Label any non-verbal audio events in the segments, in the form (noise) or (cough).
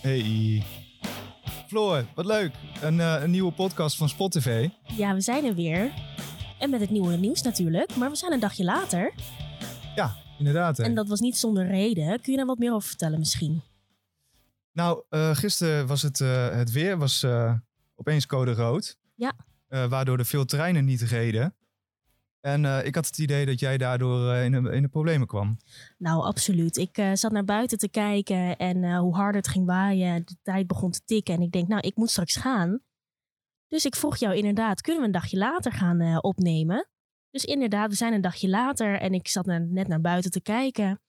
Hey. Floor, wat leuk. Een, eh, een nieuwe podcast van Spotify. Ja, we zijn er weer. En met het nieuwe nieuws natuurlijk. Maar we zijn een dagje later. Ja, inderdaad. hè. En dat was niet zonder reden. Kun je daar wat meer over vertellen misschien? Nou, eh, gisteren was het, eh, het weer was, opeens code rood. Ja. Waardoor er veel treinen niet reden. En eh, ik had het idee dat jij daardoor eh, in, de, in de problemen kwam. Nou, absoluut. Ik eh, zat naar buiten te kijken en hoe harder het ging waaien, de tijd begon te tikken. En ik denk, nou, ik moet straks gaan. Dus ik vroeg jou inderdaad, kunnen we een dagje later gaan opnemen? Dus inderdaad, we zijn een dagje later en ik zat naar- net naar buiten te kijken.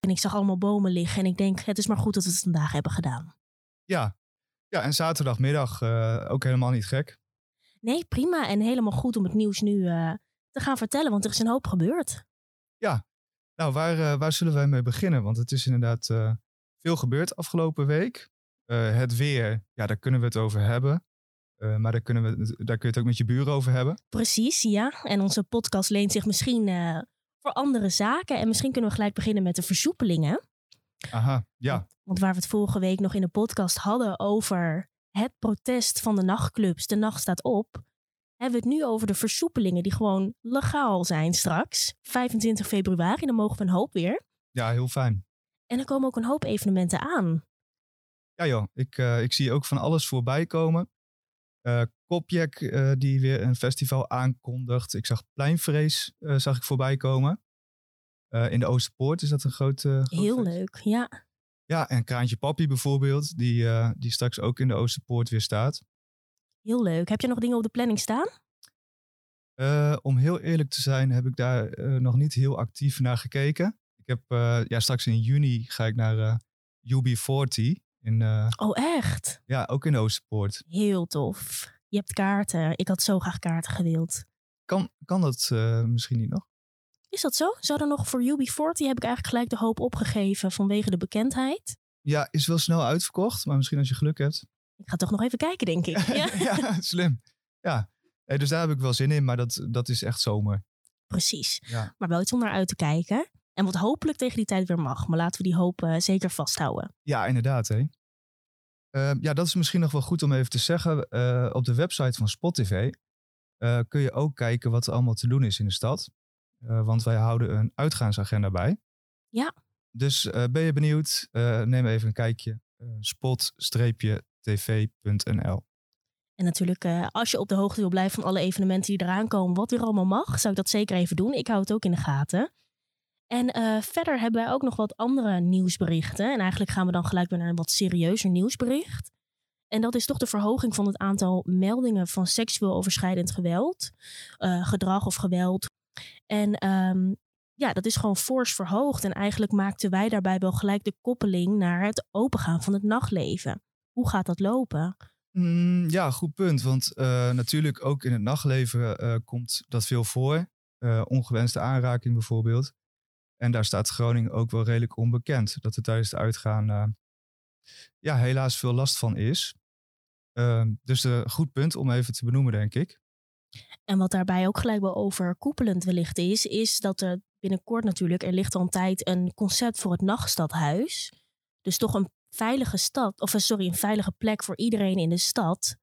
En ik zag allemaal bomen liggen en ik denk, het is maar goed dat we het vandaag hebben gedaan. Ja, ja en zaterdagmiddag ook helemaal niet gek. Nee, prima en helemaal goed om het nieuws nu te gaan vertellen, want er is een hoop gebeurd. Nou, waar, eh, waar zullen wij mee beginnen? Want het is inderdaad eh, veel gebeurd afgelopen week. Eh, het weer, ja, daar kunnen we het over hebben. Maar daar, kunnen we, daar kun je het ook met je buren over hebben. Precies, ja. En onze podcast leent zich misschien voor andere zaken. En misschien kunnen we gelijk beginnen met de versoepelingen. Aha, ja. Want waar we het vorige week nog in de podcast hadden over het protest van de nachtclubs, de nacht staat op, hebben we het nu over de versoepelingen die gewoon legaal zijn straks. 25 februari, dan mogen we een hoop weer. Ja, heel fijn. En er komen ook een hoop evenementen aan. Ja joh, ik, eh, ik zie ook van alles voorbij komen. Eh Kopjek eh, die weer een festival aankondigt. Ik zag Pleinvrees zag ik voorbij komen. In de Oosterpoort is dat een groot, groot Heel feest. leuk, ja. Ja, en Kraantje Papi bijvoorbeeld, die, die straks ook in de Oosterpoort weer staat. Heel leuk. Heb je nog dingen op de planning staan? Eh, om heel eerlijk te zijn, heb ik daar eh, nog niet heel actief naar gekeken. Ik heb, eh, ja, straks in juni ga ik naar eh, UB40. In, Oh, echt? ja, ook in Oosterpoort. Heel tof. Je hebt kaarten. Ik had zo graag kaarten gewild. Kan, kan dat misschien niet nog? Is dat zo? Zou er nog voor UB40 heb ik eigenlijk gelijk de hoop opgegeven vanwege de bekendheid? Ja, is wel snel uitverkocht, maar misschien als je geluk hebt. Ik ga toch nog even kijken, denk ik. (laughs) Ja, (laughs) ja, slim. Ja, dus daar heb ik wel zin in, maar dat, dat is echt zomer. precies. Ja. Maar wel iets om naar uit te kijken. En wat hopelijk tegen die tijd weer mag. Maar laten we die hoop eh, zeker vasthouden. Ja, inderdaad. Hè. Eh, ja, dat is misschien nog wel goed om even te zeggen. Eh, op de website van Spotify eh, kun je ook kijken wat er allemaal te doen is in de stad. Want wij houden een uitgaansagenda bij. Ja. Dus ben je benieuwd? Neem even een kijkje. Eh, spot-tv.nl En natuurlijk, eh, als je op de hoogte wil blijven van alle evenementen die eraan komen, wat weer allemaal mag, zou ik dat zeker even doen. Ik hou het ook in de gaten. En eh, verder hebben wij ook nog wat andere nieuwsberichten. En eigenlijk gaan we dan gelijk weer naar een wat serieuzer nieuwsbericht. En dat is toch de verhoging van het aantal meldingen van seksueel overschrijdend geweld, eh, gedrag of geweld. En ehm, ja, dat is gewoon fors verhoogd. En eigenlijk maakten wij daarbij wel gelijk de koppeling naar het opengaan van het nachtleven. Hoe gaat dat lopen? Mm, ja, goed punt. Want eh, natuurlijk ook in het nachtleven eh, komt dat veel voor. Eh, ongewenste aanraking bijvoorbeeld. En daar staat Groningen ook wel redelijk onbekend. Dat er tijdens het uitgaan ja, helaas veel last van is. Ehm, dus een goed punt om even te benoemen, denk ik. En wat daarbij ook gelijk wel overkoepelend wellicht is, is dat er binnenkort natuurlijk, er ligt al een tijd een concept voor het nachtstadhuis. Dus toch een veilige stad, of eh, sorry, een veilige plek voor iedereen in de stad.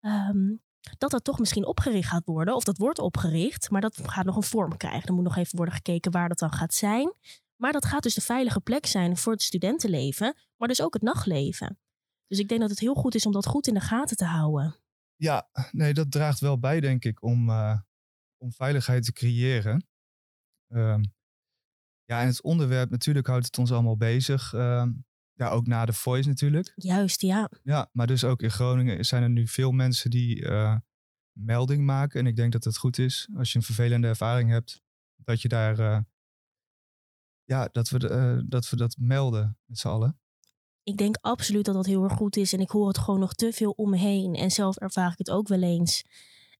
Ehm, dat dat toch misschien opgericht gaat worden, of dat wordt opgericht, maar dat gaat nog een vorm krijgen. Er moet nog even worden gekeken waar dat dan gaat zijn. Maar dat gaat dus de veilige plek zijn voor het studentenleven, maar dus ook het nachtleven. Dus ik denk dat het heel goed is om dat goed in de gaten te houden. Ja, nee, dat draagt wel bij, denk ik, om, eh, om veiligheid te creëren. Ehm, ja, en het onderwerp, natuurlijk houdt het ons allemaal bezig. Ehm, ja, ook na de voice natuurlijk. Juist, ja. Ja, maar dus ook in Groningen zijn er nu veel mensen die eh, melding maken. En ik denk dat het goed is als je een vervelende ervaring hebt, dat je daar, eh, ja, dat we, eh, dat we dat melden met z'n allen. Ik denk absoluut dat dat heel erg goed is. En ik hoor het gewoon nog te veel om me heen. En zelf ervaar ik het ook wel eens.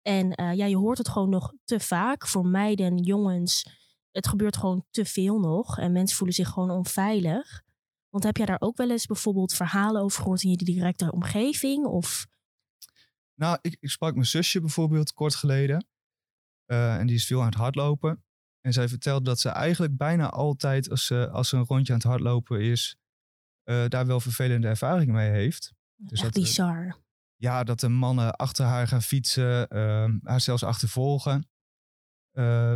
En ja, je hoort het gewoon nog te vaak voor meiden, jongens. Het gebeurt gewoon te veel nog. En mensen voelen zich gewoon onveilig. Want heb jij daar ook wel eens bijvoorbeeld verhalen over gehoord in je directe omgeving? Of Nou, ik, ik sprak mijn zusje bijvoorbeeld kort geleden. Eh, en die is veel aan het hardlopen. En zij vertelde dat ze eigenlijk bijna altijd, als ze, als ze een rondje aan het hardlopen is, daar wel vervelende ervaringen mee heeft. Dus Echt dat, bizar. ja, dat de mannen achter haar gaan fietsen, ehm, haar zelfs achtervolgen.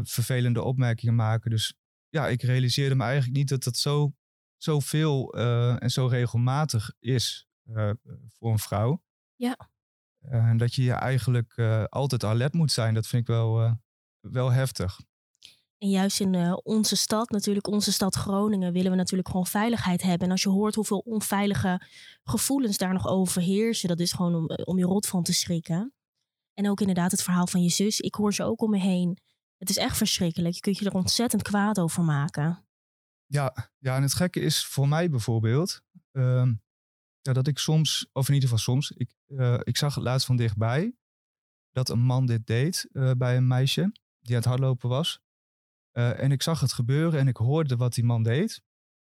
vervelende opmerkingen maken. Dus ja, ik realiseerde me eigenlijk niet dat dat zo, zo veel en zo regelmatig is voor een vrouw. Ja. En dat je je eigenlijk altijd alert moet zijn, dat vind ik wel, wel heftig. En juist in onze stad, natuurlijk onze stad Groningen, willen we natuurlijk gewoon veiligheid hebben. En als je hoort hoeveel onveilige gevoelens daar nog overheersen, dat is gewoon om, eh, om je rot van te schrikken. En ook inderdaad het verhaal van je zus. Ik hoor ze ook om me heen. Het is echt verschrikkelijk. Je kunt je er ontzettend kwaad over maken. Ja, ja en het gekke is voor mij bijvoorbeeld, uh, ja, dat ik soms, of in ieder geval soms, ik, uh, ik zag het laatst van dichtbij, dat een man dit deed bij een meisje die aan het hardlopen was. Eh, en ik zag het gebeuren en ik hoorde wat die man deed.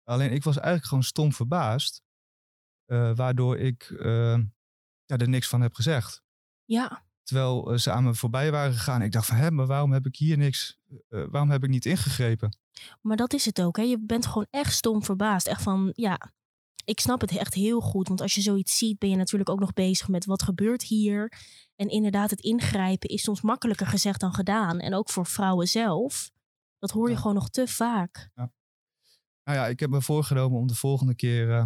Alleen ik was eigenlijk gewoon stom verbaasd. Waardoor ik uh, ja, er niks van heb gezegd. Ja. Terwijl ze aan me voorbij waren gegaan. Ik dacht van, hé, maar waarom heb ik hier niks, waarom heb ik niet ingegrepen? Maar dat is het ook, hè. Je bent gewoon echt stom verbaasd. Echt van, ja, ik snap het echt heel goed. Want als je zoiets ziet, ben je natuurlijk ook nog bezig met wat gebeurt hier. En inderdaad, het ingrijpen is soms makkelijker gezegd dan gedaan. En ook voor vrouwen zelf. Dat hoor je gewoon nog te vaak. Ja. Nou ja, ik heb me voorgenomen om de volgende keer uh,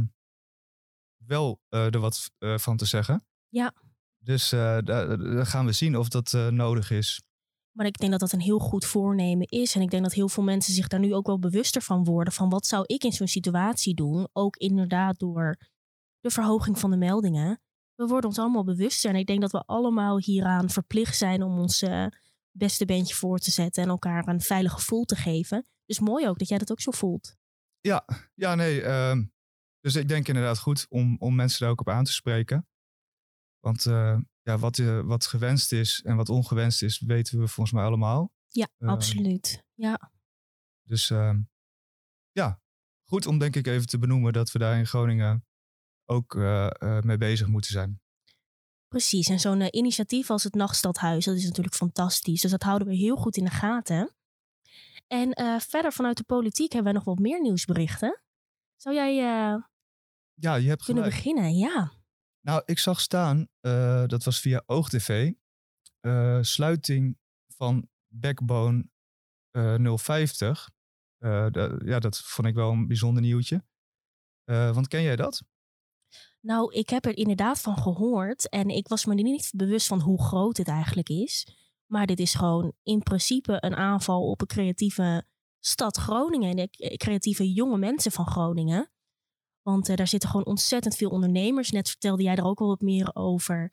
wel uh, er wat uh, van te zeggen. Ja. Dus daar gaan we zien of dat nodig is. Maar ik denk dat dat een heel goed voornemen is. En ik denk dat heel veel mensen zich daar nu ook wel bewuster van worden. Van wat zou ik in zo'n situatie doen? Ook inderdaad door de verhoging van de meldingen. We worden ons allemaal bewuster. En ik denk dat we allemaal hieraan verplicht zijn om ons beste beentje voor te zetten en elkaar een veilig gevoel te geven. Dus mooi ook dat jij dat ook zo voelt. Ja, ja nee. Uh, dus ik denk inderdaad goed om, om mensen daar ook op aan te spreken. Want uh, ja, wat, uh, wat gewenst is en wat ongewenst is, weten we volgens mij allemaal. Ja, uh, absoluut. Ja. Dus ehm, ja, goed om denk ik even te benoemen dat we daar in Groningen ook eh, mee bezig moeten zijn. Precies, en zo'n initiatief als het Nachtstadhuis, dat is natuurlijk fantastisch. Dus dat houden we heel goed in de gaten. En verder vanuit de politiek hebben we nog wat meer nieuwsberichten. Zou jij ja, je hebt kunnen gelijk. beginnen? Ja. Nou, ik zag staan, dat was via OogTV, sluiting van Backbone 050. De, ja, dat vond ik wel een bijzonder nieuwtje. want ken jij dat? Nou, ik heb er inderdaad van gehoord en ik was me niet bewust van hoe groot het eigenlijk is. Maar dit is gewoon in principe een aanval op een creatieve stad Groningen en creatieve jonge mensen van Groningen. Want uh, daar zitten gewoon ontzettend veel ondernemers. Net vertelde jij er ook al wat meer over.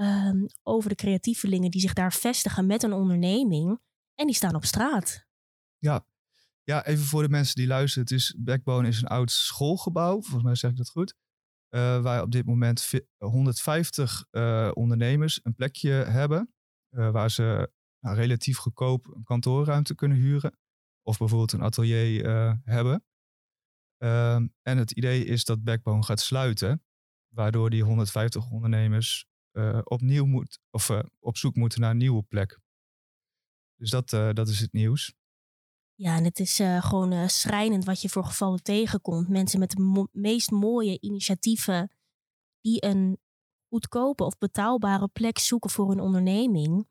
Um, over de creatievelingen die zich daar vestigen met een onderneming. En die staan op straat. Ja. ja, even voor de mensen die luisteren. Het is, Backbone is een oud schoolgebouw. Volgens mij zeg ik dat goed. Uh, waar op dit moment 150 uh, eh, ondernemers een plekje hebben. Waar ze nou, relatief goedkoop een kantoorruimte kunnen huren. Of bijvoorbeeld een atelier hebben. Ehm, en het idee is dat Backbone gaat sluiten. Waardoor die 150 ondernemers opnieuw moet, of, op zoek moeten naar een nieuwe plek. Dus dat, dat is het nieuws. Ja, en het is gewoon schrijnend wat je voor gevallen tegenkomt. Mensen met de meest mooie initiatieven die een goedkope of betaalbare plek zoeken voor hun onderneming,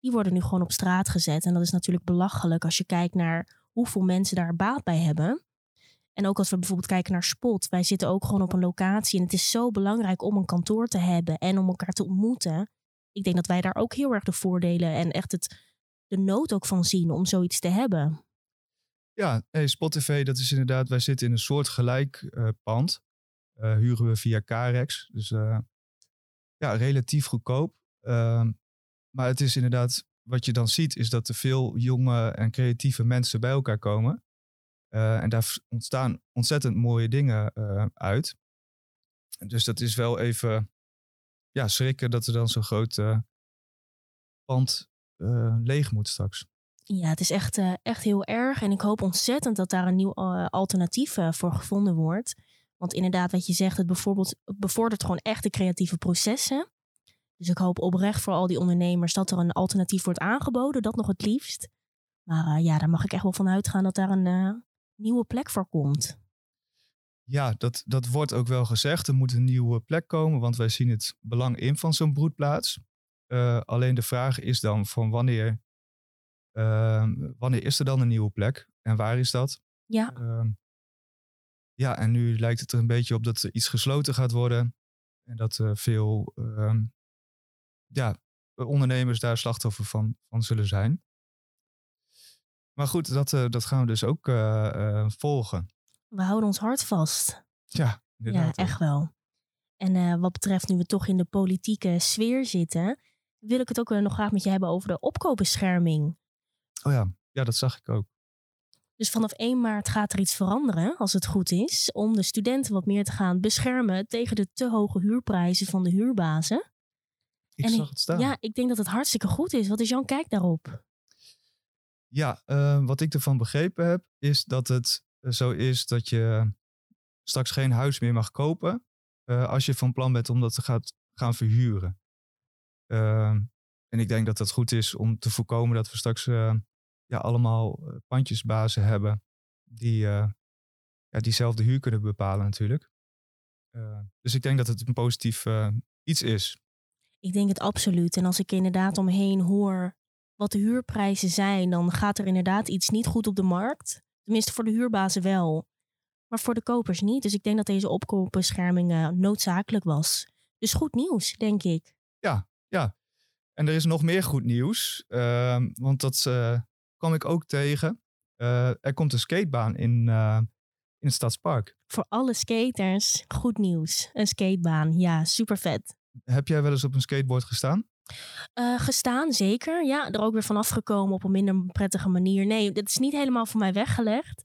die worden nu gewoon op straat gezet. En dat is natuurlijk belachelijk als je kijkt naar hoeveel mensen daar baat bij hebben. En ook als we bijvoorbeeld kijken naar Spot. Wij zitten ook gewoon op een locatie en het is zo belangrijk om een kantoor te hebben en om elkaar te ontmoeten. Ik denk dat wij daar ook heel erg de voordelen en echt het, de nood ook van zien om zoiets te hebben. Ja, hey, Spotify, dat is inderdaad, wij zitten in een soort gelijk uh, pand. Uh, huren we via Carex. Dus uh, ja, relatief goedkoop. Ehm, maar het is inderdaad, wat je dan ziet, is dat er veel jonge en creatieve mensen bij elkaar komen. En daar ontstaan ontzettend mooie dingen uit. Dus dat is wel even ja, schrikken dat er dan zo'n groot pand leeg moet straks. Ja, het is echt, uh, echt heel erg. En ik hoop ontzettend dat daar een nieuw uh, alternatief uh, voor gevonden wordt. Want inderdaad, wat je zegt, het bijvoorbeeld bevordert gewoon echt de creatieve processen. Dus ik hoop oprecht voor al die ondernemers dat er een alternatief wordt aangeboden. Dat nog het liefst. Maar ja, daar mag ik echt wel van uitgaan dat daar een nieuwe plek voor komt. Ja, dat, dat wordt ook wel gezegd. Er moet een nieuwe plek komen, want wij zien het belang in van zo'n broedplaats. Uh, alleen de vraag is dan van wanneer, uh, wanneer is er dan een nieuwe plek en waar is dat? Ja. Uh, ja, en nu lijkt het er een beetje op dat er iets gesloten gaat worden en dat er veel ehm, ja, ondernemers daar slachtoffer van, van zullen zijn. Maar goed, dat, uh, dat gaan we dus ook volgen. We houden ons hart vast. Ja, ja echt wel. En wat betreft nu we toch in de politieke sfeer zitten, wil ik het ook nog graag met je hebben over de opkoopbescherming. Oh ja, ja, dat zag ik ook. Dus vanaf 1 maart gaat er iets veranderen, als het goed is, om de studenten wat meer te gaan beschermen tegen de te hoge huurprijzen van de huurbazen. Ik en zag het staan. Ja, ik denk dat het hartstikke goed is. Wat is jouw kijk daarop? Ja, uh, wat ik ervan begrepen heb, is dat het zo is dat je straks geen huis meer mag kopen uh, als je van plan bent om dat te gaat, gaan verhuren. Uh, en ik denk dat dat goed is om te voorkomen dat we straks uh, ja, allemaal pandjesbazen hebben die ja, diezelfde huur kunnen bepalen natuurlijk. dus ik denk dat het een positief iets is. Ik denk het absoluut. En als ik inderdaad omheen hoor wat de huurprijzen zijn, dan gaat er inderdaad iets niet goed op de markt. Tenminste, voor de huurbazen wel. Maar voor de kopers niet. Dus ik denk dat deze opkoopbescherming uh, noodzakelijk was. Dus goed nieuws, denk ik. Ja, ja. En er is nog meer goed nieuws. Uh, want dat uh, kwam ik ook tegen. Uh, er komt een skatebaan in, in het Stadspark. Voor alle skaters, goed nieuws. Een skatebaan, ja, super vet. Heb jij wel eens op een skateboard gestaan? Uh, gestaan, zeker. Ja, er ook weer vanaf gekomen op een minder prettige manier. Nee, dat is niet helemaal voor mij weggelegd.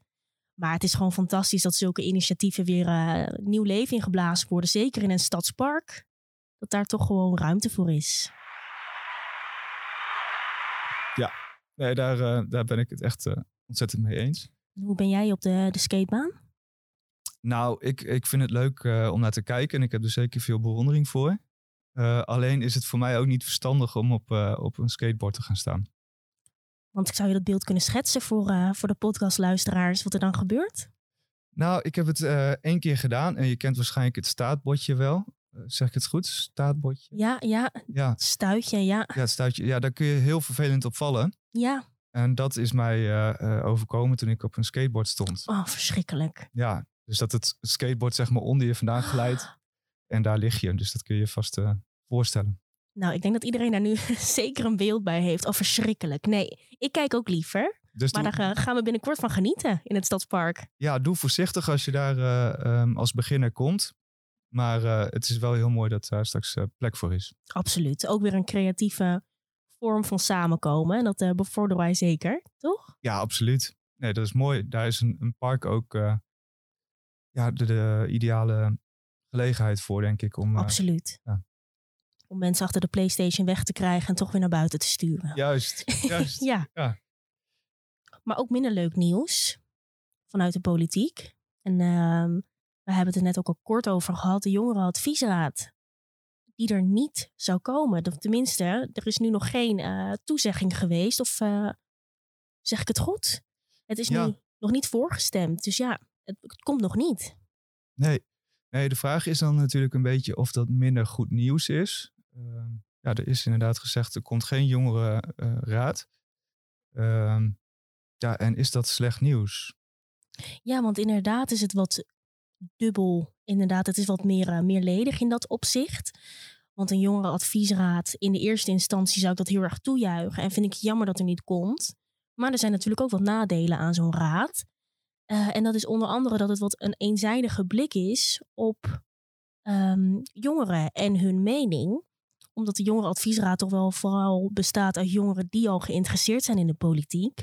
Maar het is gewoon fantastisch dat zulke initiatieven weer uh, nieuw leven ingeblazen worden. Zeker in een stadspark. Dat daar toch gewoon ruimte voor is. Ja, nee, daar, uh, daar ben ik het echt ontzettend mee eens. Hoe ben jij op de, de skatebaan? Nou, ik, ik vind het leuk om naar te kijken en ik heb er zeker veel bewondering voor. Uh, alleen is het voor mij ook niet verstandig om op, uh, op een skateboard te gaan staan. Want ik zou je dat beeld kunnen schetsen voor, uh, voor de podcastluisteraars, wat er dan gebeurt? Nou, ik heb het één keer gedaan en je kent waarschijnlijk het staatbordje wel. zeg ik het goed? Staatbordje? Ja, ja. ja. Stuitje, ja. Ja, het stuitje. Ja, daar kun je heel vervelend op vallen. Ja. En dat is mij overkomen toen ik op een skateboard stond. Oh, verschrikkelijk. Ja, dus dat het skateboard zeg maar onder je vandaan glijdt. (gasps) En daar lig je. Dus dat kun je je vast uh, voorstellen. Nou, ik denk dat iedereen daar nu (laughs) zeker een beeld bij heeft. Oh, verschrikkelijk. Nee, ik kijk ook liever. Dus maar daar gaan we binnenkort van genieten in het Stadspark. Ja, doe voorzichtig als je daar uh, um, als beginner komt. Maar uh, het is wel heel mooi dat daar straks plek voor is. Absoluut. Ook weer een creatieve vorm van samenkomen. En dat bevorderen wij zeker, toch? Ja, absoluut. Nee, dat is mooi. Daar is een, een park ook ja, de, de, ideale gelegenheid voor, denk ik. Om, eh, Absoluut. ja. Om mensen achter de PlayStation weg te krijgen en toch weer naar buiten te sturen. Juist. (laughs) juist. ja. ja. Maar ook minder leuk nieuws vanuit de politiek. En uh, we hebben het er net ook al kort over gehad. De jongerenadviesraad. Die er niet zou komen. Tenminste, er is nu nog geen uh, toezegging geweest. Of uh, zeg ik het goed? Het is nu nog niet voorgestemd. Dus ja, het, het komt nog niet. Nee, Nee, de vraag is dan natuurlijk een beetje of dat minder goed nieuws is. Uh, ja, er is inderdaad gezegd, er komt geen jongerenraad. Uh, uh, ja, en is dat slecht nieuws? Ja, want inderdaad is het wat dubbel. Inderdaad, het is wat meer, uh, meerledig in dat opzicht. Want een jongerenadviesraad, in de eerste instantie zou ik dat heel erg toejuichen. En vind ik jammer dat er niet komt. Maar er zijn natuurlijk ook wat nadelen aan zo'n raad. Uh, en dat is onder andere dat het wat een eenzijdige blik is op um, jongeren en hun mening. Omdat de jongerenadviesraad toch wel vooral bestaat uit jongeren die al geïnteresseerd zijn in de politiek.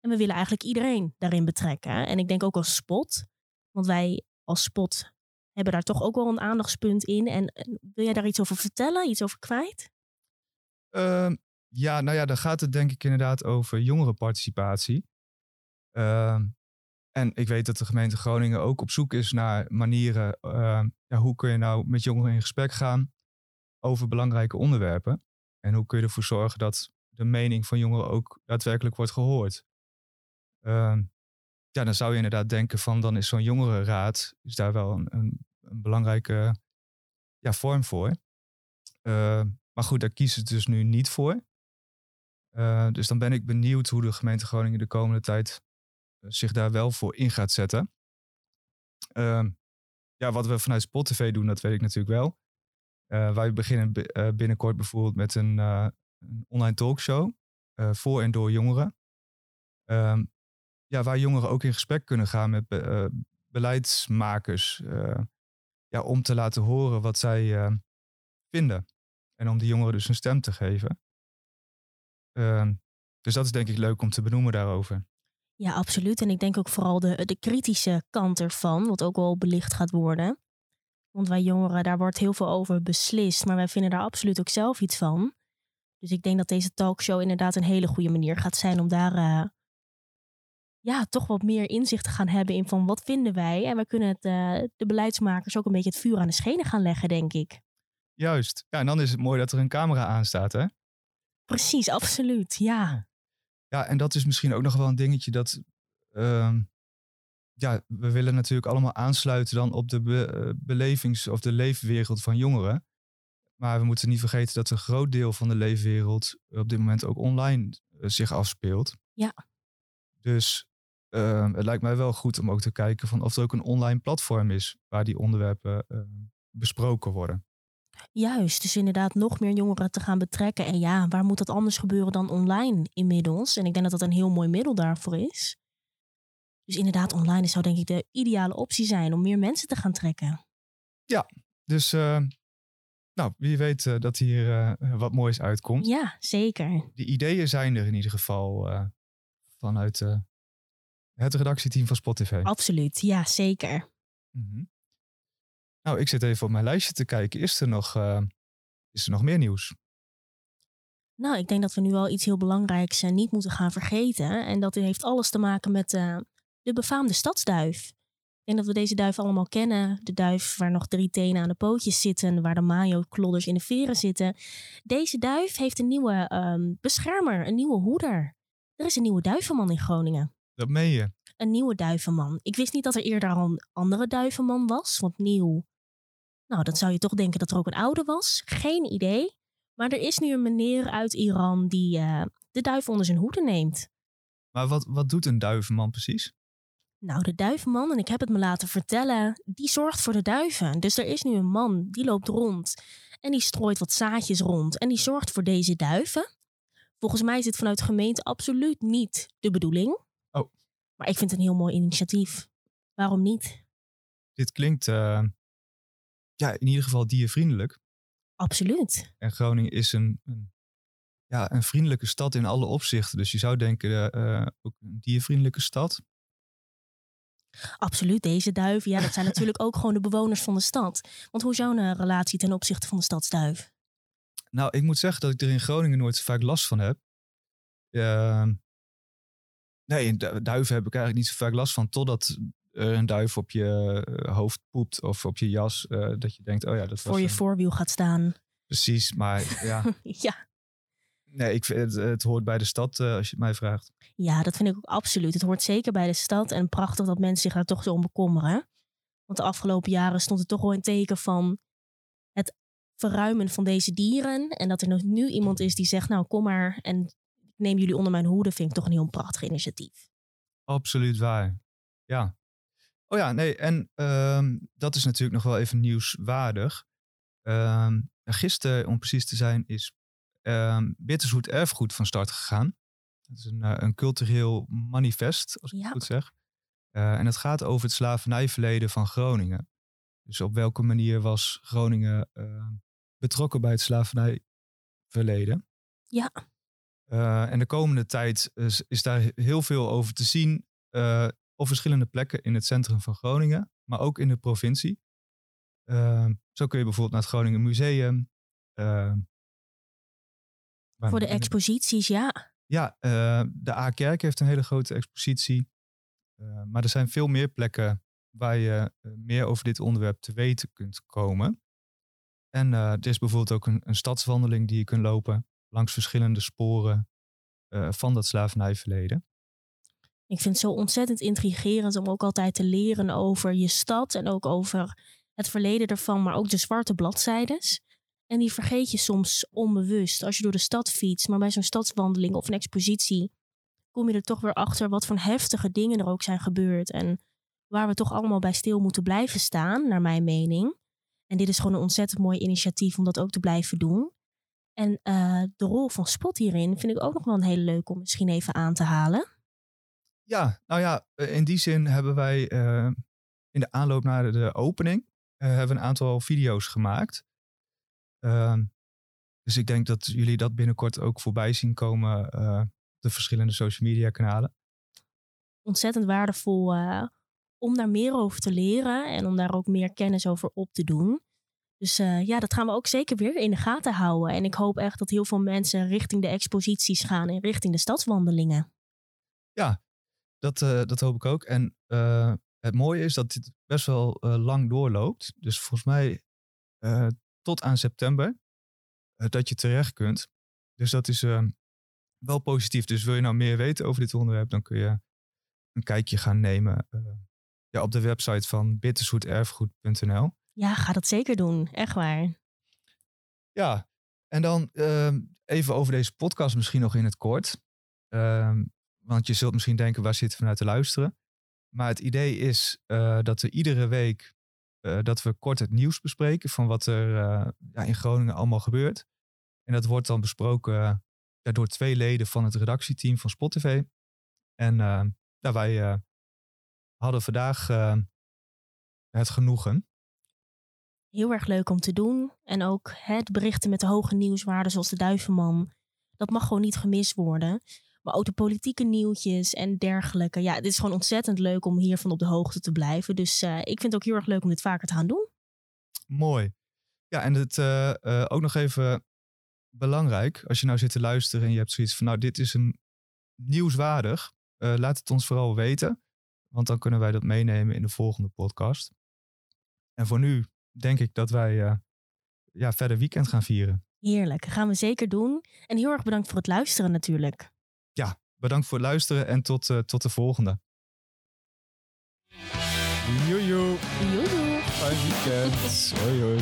En we willen eigenlijk iedereen daarin betrekken. En ik denk ook als spot. Want wij als spot hebben daar toch ook wel een aandachtspunt in. En, wil jij daar iets over vertellen? Iets over kwijt? Uh, ja, nou ja, dan gaat het denk ik inderdaad over jongerenparticipatie. Uh, en ik weet dat de gemeente Groningen ook op zoek is naar manieren. Uh, ja, hoe kun je nou met jongeren in gesprek gaan over belangrijke onderwerpen? En hoe kun je ervoor zorgen dat de mening van jongeren ook daadwerkelijk wordt gehoord? Uh, ja, dan zou je inderdaad denken van dan is zo'n jongerenraad is daar wel een, een, een belangrijke ja, vorm voor. Uh, maar goed, daar kiezen ze dus nu niet voor. Uh, dus dan ben ik benieuwd hoe de gemeente Groningen de komende tijd zich daar wel voor in gaat zetten. Uh, ja, wat we vanuit Spot TV doen, dat weet ik natuurlijk wel. wij beginnen binnenkort bijvoorbeeld met een, een online talkshow voor en door jongeren. Ehm, ja, waar jongeren ook in gesprek kunnen gaan met uh, beleidsmakers. Uh, ja, om te laten horen wat zij uh, vinden. En om die jongeren dus een stem te geven. Ehm, dus dat is denk ik leuk om te benoemen daarover. Ja, absoluut. En ik denk ook vooral de, de kritische kant ervan, wat ook wel belicht gaat worden. Want wij jongeren, daar wordt heel veel over beslist, maar wij vinden daar absoluut ook zelf iets van. Dus ik denk dat deze talkshow inderdaad een hele goede manier gaat zijn om daar ja, toch wat meer inzicht te gaan hebben in van wat vinden wij. En we kunnen het, uh, de beleidsmakers ook een beetje het vuur aan de schenen gaan leggen, denk ik. Juist. Ja, en dan is het mooi dat er een camera aan staat, hè? Precies, absoluut, ja. Ja, en dat is misschien ook nog wel een dingetje dat... Uh, ja, we willen natuurlijk allemaal aansluiten dan op de be eh, belevings- of de leefwereld van jongeren. Maar we moeten niet vergeten dat een groot deel van de leefwereld op dit moment ook online uh, zich afspeelt. Ja. Dus uh, het lijkt mij wel goed om ook te kijken van of er ook een online platform is waar die onderwerpen uh, besproken worden. Juist, dus inderdaad nog meer jongeren te gaan betrekken. En ja, waar moet dat anders gebeuren dan online inmiddels? En ik denk dat dat een heel mooi middel daarvoor is. Dus inderdaad, online zou denk ik de ideale optie zijn om meer mensen te gaan trekken. Ja, dus uh, nou, wie weet uh, dat hier uh, wat moois uitkomt. Ja, zeker. De ideeën zijn er in ieder geval vanuit het redactieteam van Spotify. Absoluut, ja, zeker. Mm -hmm. Nou, ik zit even op mijn lijstje te kijken. Is er nog, uh, is er nog meer nieuws? Nou, ik denk dat we nu wel iets heel belangrijks uh, niet moeten gaan vergeten. En dat heeft alles te maken met uh, de befaamde stadsduif. Ik denk dat we deze duif allemaal kennen. De duif waar nog drie tenen aan de pootjes zitten, waar de mayo-klodders in de veren zitten. Deze duif heeft een nieuwe um, beschermer, een nieuwe hoeder. Er is een nieuwe duivenman in Groningen. Dat meen je? Een nieuwe duivenman. Ik wist niet dat er eerder al een andere duivenman was, want nieuw. Nou, dan zou je toch denken dat er ook een oude was. Geen idee. Maar er is nu een meneer uit Iran die uh, de duif onder zijn hoede neemt. Maar wat, wat doet een duivenman precies? Nou, de duivenman, en ik heb het me laten vertellen, die zorgt voor de duiven. Dus er is nu een man die loopt rond en die strooit wat zaadjes rond en die zorgt voor deze duiven. Volgens mij is het vanuit de gemeente absoluut niet de bedoeling. Oh. Maar ik vind het een heel mooi initiatief. Waarom niet? Dit klinkt uh, ja, in ieder geval diervriendelijk. Absoluut. En Groningen is een, een, ja, een vriendelijke stad in alle opzichten. Dus je zou denken, uh, ook een diervriendelijke stad. Absoluut, deze duiven, ja, dat zijn (laughs) natuurlijk ook gewoon de bewoners van de stad. Want hoe is jouw uh, relatie ten opzichte van de stadsduif? Nou, ik moet zeggen dat ik er in Groningen nooit zo vaak last van heb. Uh, nee, duiven heb ik eigenlijk niet zo vaak last van. Totdat een duif op je eh, hoofd poept of op je jas. Uh, dat je denkt, oh ja, dat Voor je een... voorwiel gaat staan. Precies, maar (laughs) ja. ja. Nee, ik vind het, het hoort bij de stad, uh, als je het mij vraagt. Ja, dat vind ik ook absoluut. Het hoort zeker bij de stad. En prachtig dat mensen zich daar toch zo om bekommeren. Want de afgelopen jaren stond het toch wel in teken van het verruimen van deze dieren. En dat er nog nu iemand is die zegt, nou kom maar en ik neem jullie onder mijn hoede, vind ik toch een heel prachtig initiatief. Absoluut waar. Ja. Oh ja, nee, en uh, dat is natuurlijk nog wel even nieuwswaardig. Uh, gisteren, om precies te zijn, is uh, Bittershoed Erfgoed van start gegaan. Dat is een, uh, een cultureel manifest, als ik ja. het goed zeg. Uh, en het gaat over het slavernijverleden van Groningen. Dus op welke manier was Groningen ehm, betrokken bij het slavernijverleden. Ja. Uh, en de komende tijd is, is, daar heel veel over te zien op verschillende plekken in het centrum van Groningen, maar ook in de provincie. Uh, zo kun je bijvoorbeeld naar het Groningen Museum. Voor de exposities, ja. Ja, de A-kerk heeft een hele grote expositie. maar er zijn veel meer plekken waar je meer over dit onderwerp te weten kunt komen. En uh, er is bijvoorbeeld ook een, een, stadswandeling die je kunt lopen langs verschillende sporen uh, van dat slavernijverleden. Ik vind het zo ontzettend intrigerend om ook altijd te leren over je stad en ook over het verleden ervan, maar ook de zwarte bladzijdes. En die vergeet je soms onbewust als je door de stad fietst, maar bij zo'n stadswandeling of een expositie kom je er toch weer achter wat voor heftige dingen er ook zijn gebeurd en waar we toch allemaal bij stil moeten blijven staan, naar mijn mening. En dit is gewoon een ontzettend mooi initiatief om dat ook te blijven doen. En uh, de rol van Spot hierin vind ik ook nog wel een hele leuk om misschien even aan te halen. Ja, nou ja, eh, in die zin hebben wij uh, in de aanloop naar de opening uh, hebben een aantal video's gemaakt. Ehm, dus ik denk dat jullie dat binnenkort ook voorbij zien komen op de verschillende social media kanalen. Ontzettend waardevol om daar meer over te leren en om daar ook meer kennis over op te doen. Dus uh, ja, dat gaan we ook zeker weer in de gaten houden. En ik hoop echt dat heel veel mensen richting de exposities gaan en richting de stadswandelingen. Ja, dat, uh, dat hoop ik ook. En uh, het mooie is dat dit best wel lang doorloopt. Dus volgens mij tot aan september dat je terecht kunt. Dus dat is wel positief. Dus wil je nou meer weten over dit onderwerp, dan kun je een kijkje gaan nemen ja, op de website van bitterzoeterfgoed.nl. Ja, ga dat zeker doen. Echt waar. Ja, en dan uh, even over deze podcast misschien nog in het kort. Uh, want je zult misschien denken, waar we naar te luisteren? Maar het idee is uh, dat we iedere week uh, dat we kort het nieuws bespreken van wat er uh, ja, in Groningen allemaal gebeurt. En dat wordt dan besproken door twee leden van het redactieteam van Spotify. En ja, wij hadden vandaag het genoegen heel erg leuk om te doen. En ook het berichten met de hoge nieuwswaarden zoals de Duivenman. Dat mag gewoon niet gemist worden. Maar ook de politieke nieuwtjes en dergelijke. Ja, het is gewoon ontzettend leuk om hiervan op de hoogte te blijven. Dus uh, ik vind het ook heel erg leuk om dit vaker te gaan doen. Mooi. Ja, en het uh, uh, ook nog even belangrijk. Als je nou zit te luisteren en je hebt zoiets van... nou, dit is een nieuwswaardig. laat het ons vooral weten. Want dan kunnen wij dat meenemen in de volgende podcast. En voor nu denk ik dat wij ja, verder weekend gaan vieren. Heerlijk, gaan we zeker doen. En heel erg bedankt voor het luisteren natuurlijk. Ja, bedankt voor het luisteren en tot, uh, tot de volgende. Joejoe. Joejoe. Fijn weekend. (laughs) hoi hoi.